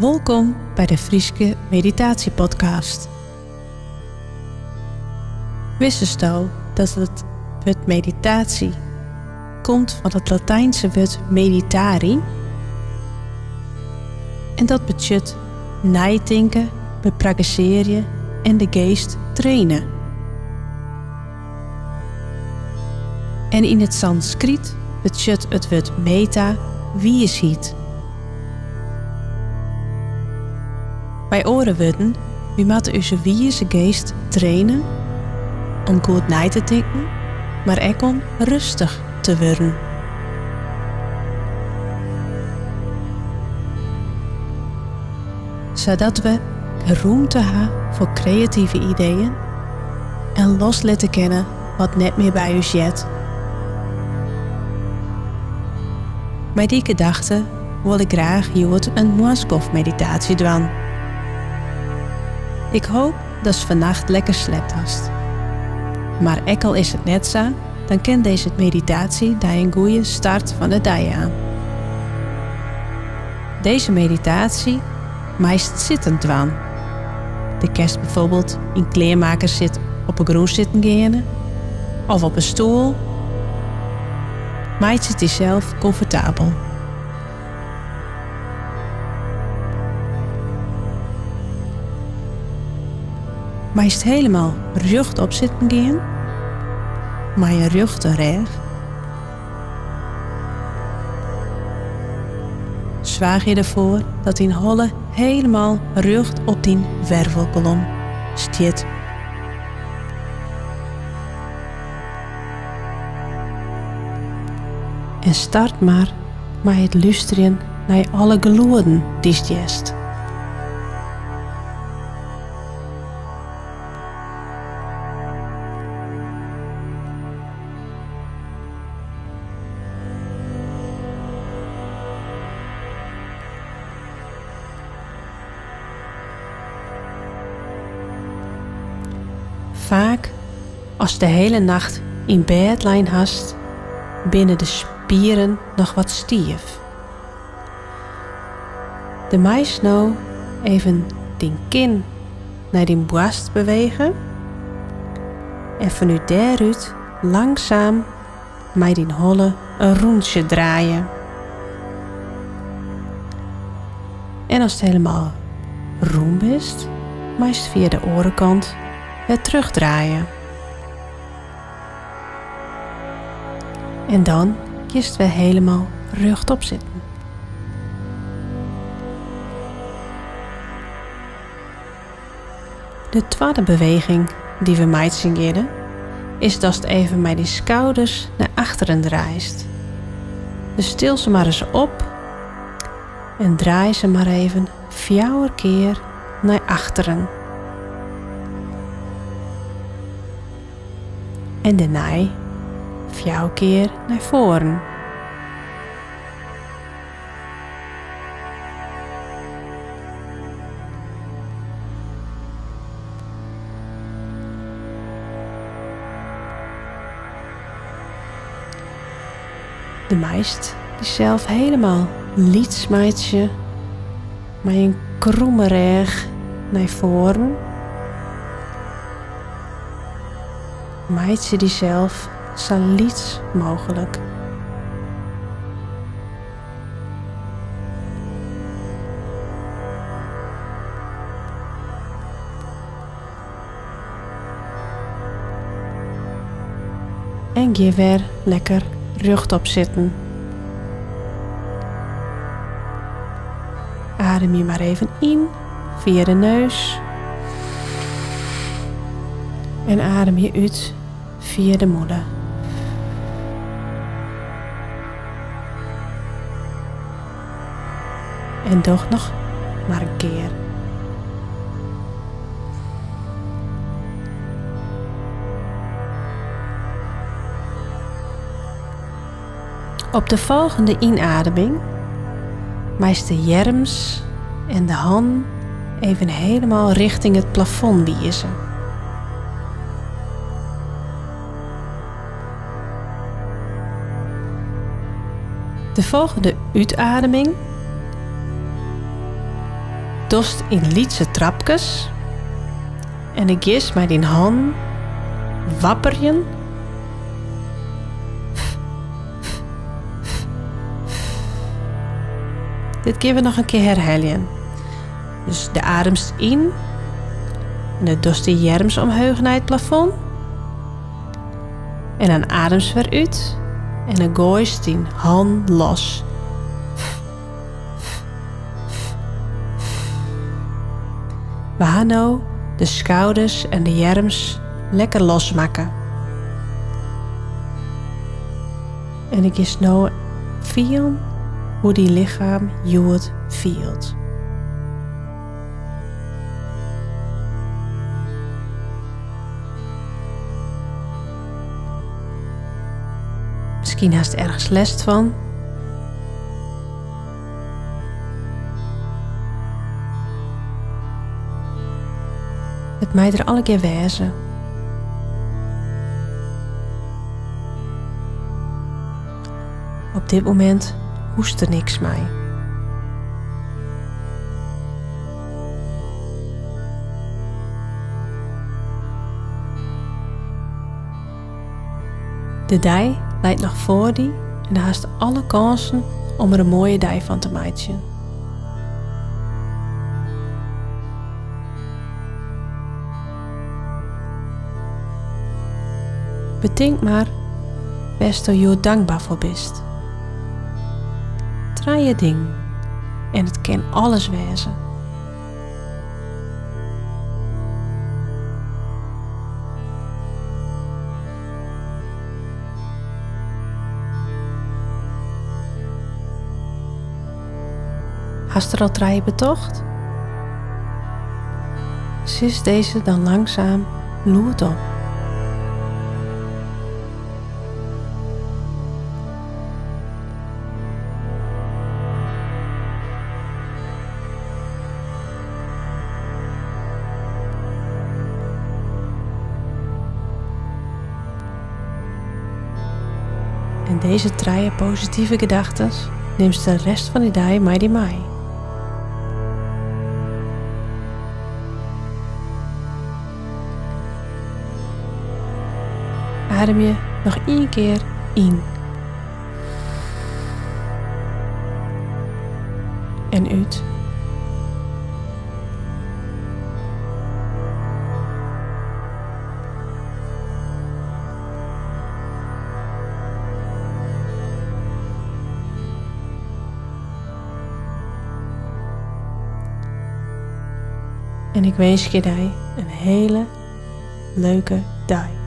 Welkom bij de Frieske Meditatiepodcast. Wist je dat het woord meditatie komt van het Latijnse woord meditari? En dat betekent nadenken, beprakticeren en de geest trainen. En in het Sanskriet betekent het woord meta wie is Bij orenwudden, wie moeten onze wiese geest trainen om goed na te denken, maar ook om rustig te worden. Zodat we ruimte hebben voor creatieve ideeën en los laten kennen wat net meer bij u zit. Bij die gedachte wil ik graag hier een Moaskov-meditatie doen. Ik hoop dat ze vannacht lekker slept hast. Maar al is het net zo, dan kent deze meditatie daar een goede start van de dag aan. Deze meditatie meest zittend doen. De kerst bijvoorbeeld in kleermakers zit op een groen zitten gaan of op een stoel. Maakt het zelf comfortabel. Meest helemaal op zitten gaan. Maar je rug recht. Zwaag je ervoor dat die holle helemaal rug op die wervelkolom stiet. En start maar met het luisteren naar alle geluiden die jest. Vaak, als de hele nacht in bed lijn hast, binnen de spieren nog wat stief. De meis nou even die kin naar die borst bewegen en u daaruit langzaam met die holle een rondje draaien. En als het helemaal roem is, meest via de orenkant het terugdraaien. En dan kiest we helemaal rechtop zitten. De tweede beweging die we meid zingeren is dat het even met die schouders naar achteren draait. Dus stil ze maar eens op en draai ze maar even vier keer naar achteren. En daarna vier keer naar voren. De meist die zelf helemaal lietsmeidje met een kromme naar voren maait ze die zelf zo liet mogelijk. En je weer lekker op zitten. Adem je maar even in via de neus. En adem je uit via de moeder. En toch nog maar een keer. Op de volgende inademing meest de jerms en de hand even helemaal richting het plafond wiezen. De volgende uitademing dost in lietse trapjes. En ik gis met die hand wapperjen. Dit kunnen we nog een keer herhalen. Dus de adems in. En de dost de jerms omhoog naar het plafond. En dan adems weer uit. En dan gooist die hand los. We gaan nou de schouders en de jerms lekker losmaken. En ik is nou veel hoe die lichaam het voelt. Misschien haast ergens lest van. Het mij er alle keer wezen. Op dit moment hoest er niks mij. De dij leidt nog voor die en haast alle kansen om er een mooie dij van te maken. Bedenk maar best dat je dankbaar voor bent. Draai je ding en het kan alles wezen. Hast er al betocht? Sis deze dan langzaam loert op. En deze draaien positieve gedachten neemt de rest van die dag mij die mij. Adem je nog één keer in. En uit. En ik wens je jij een hele leuke dag.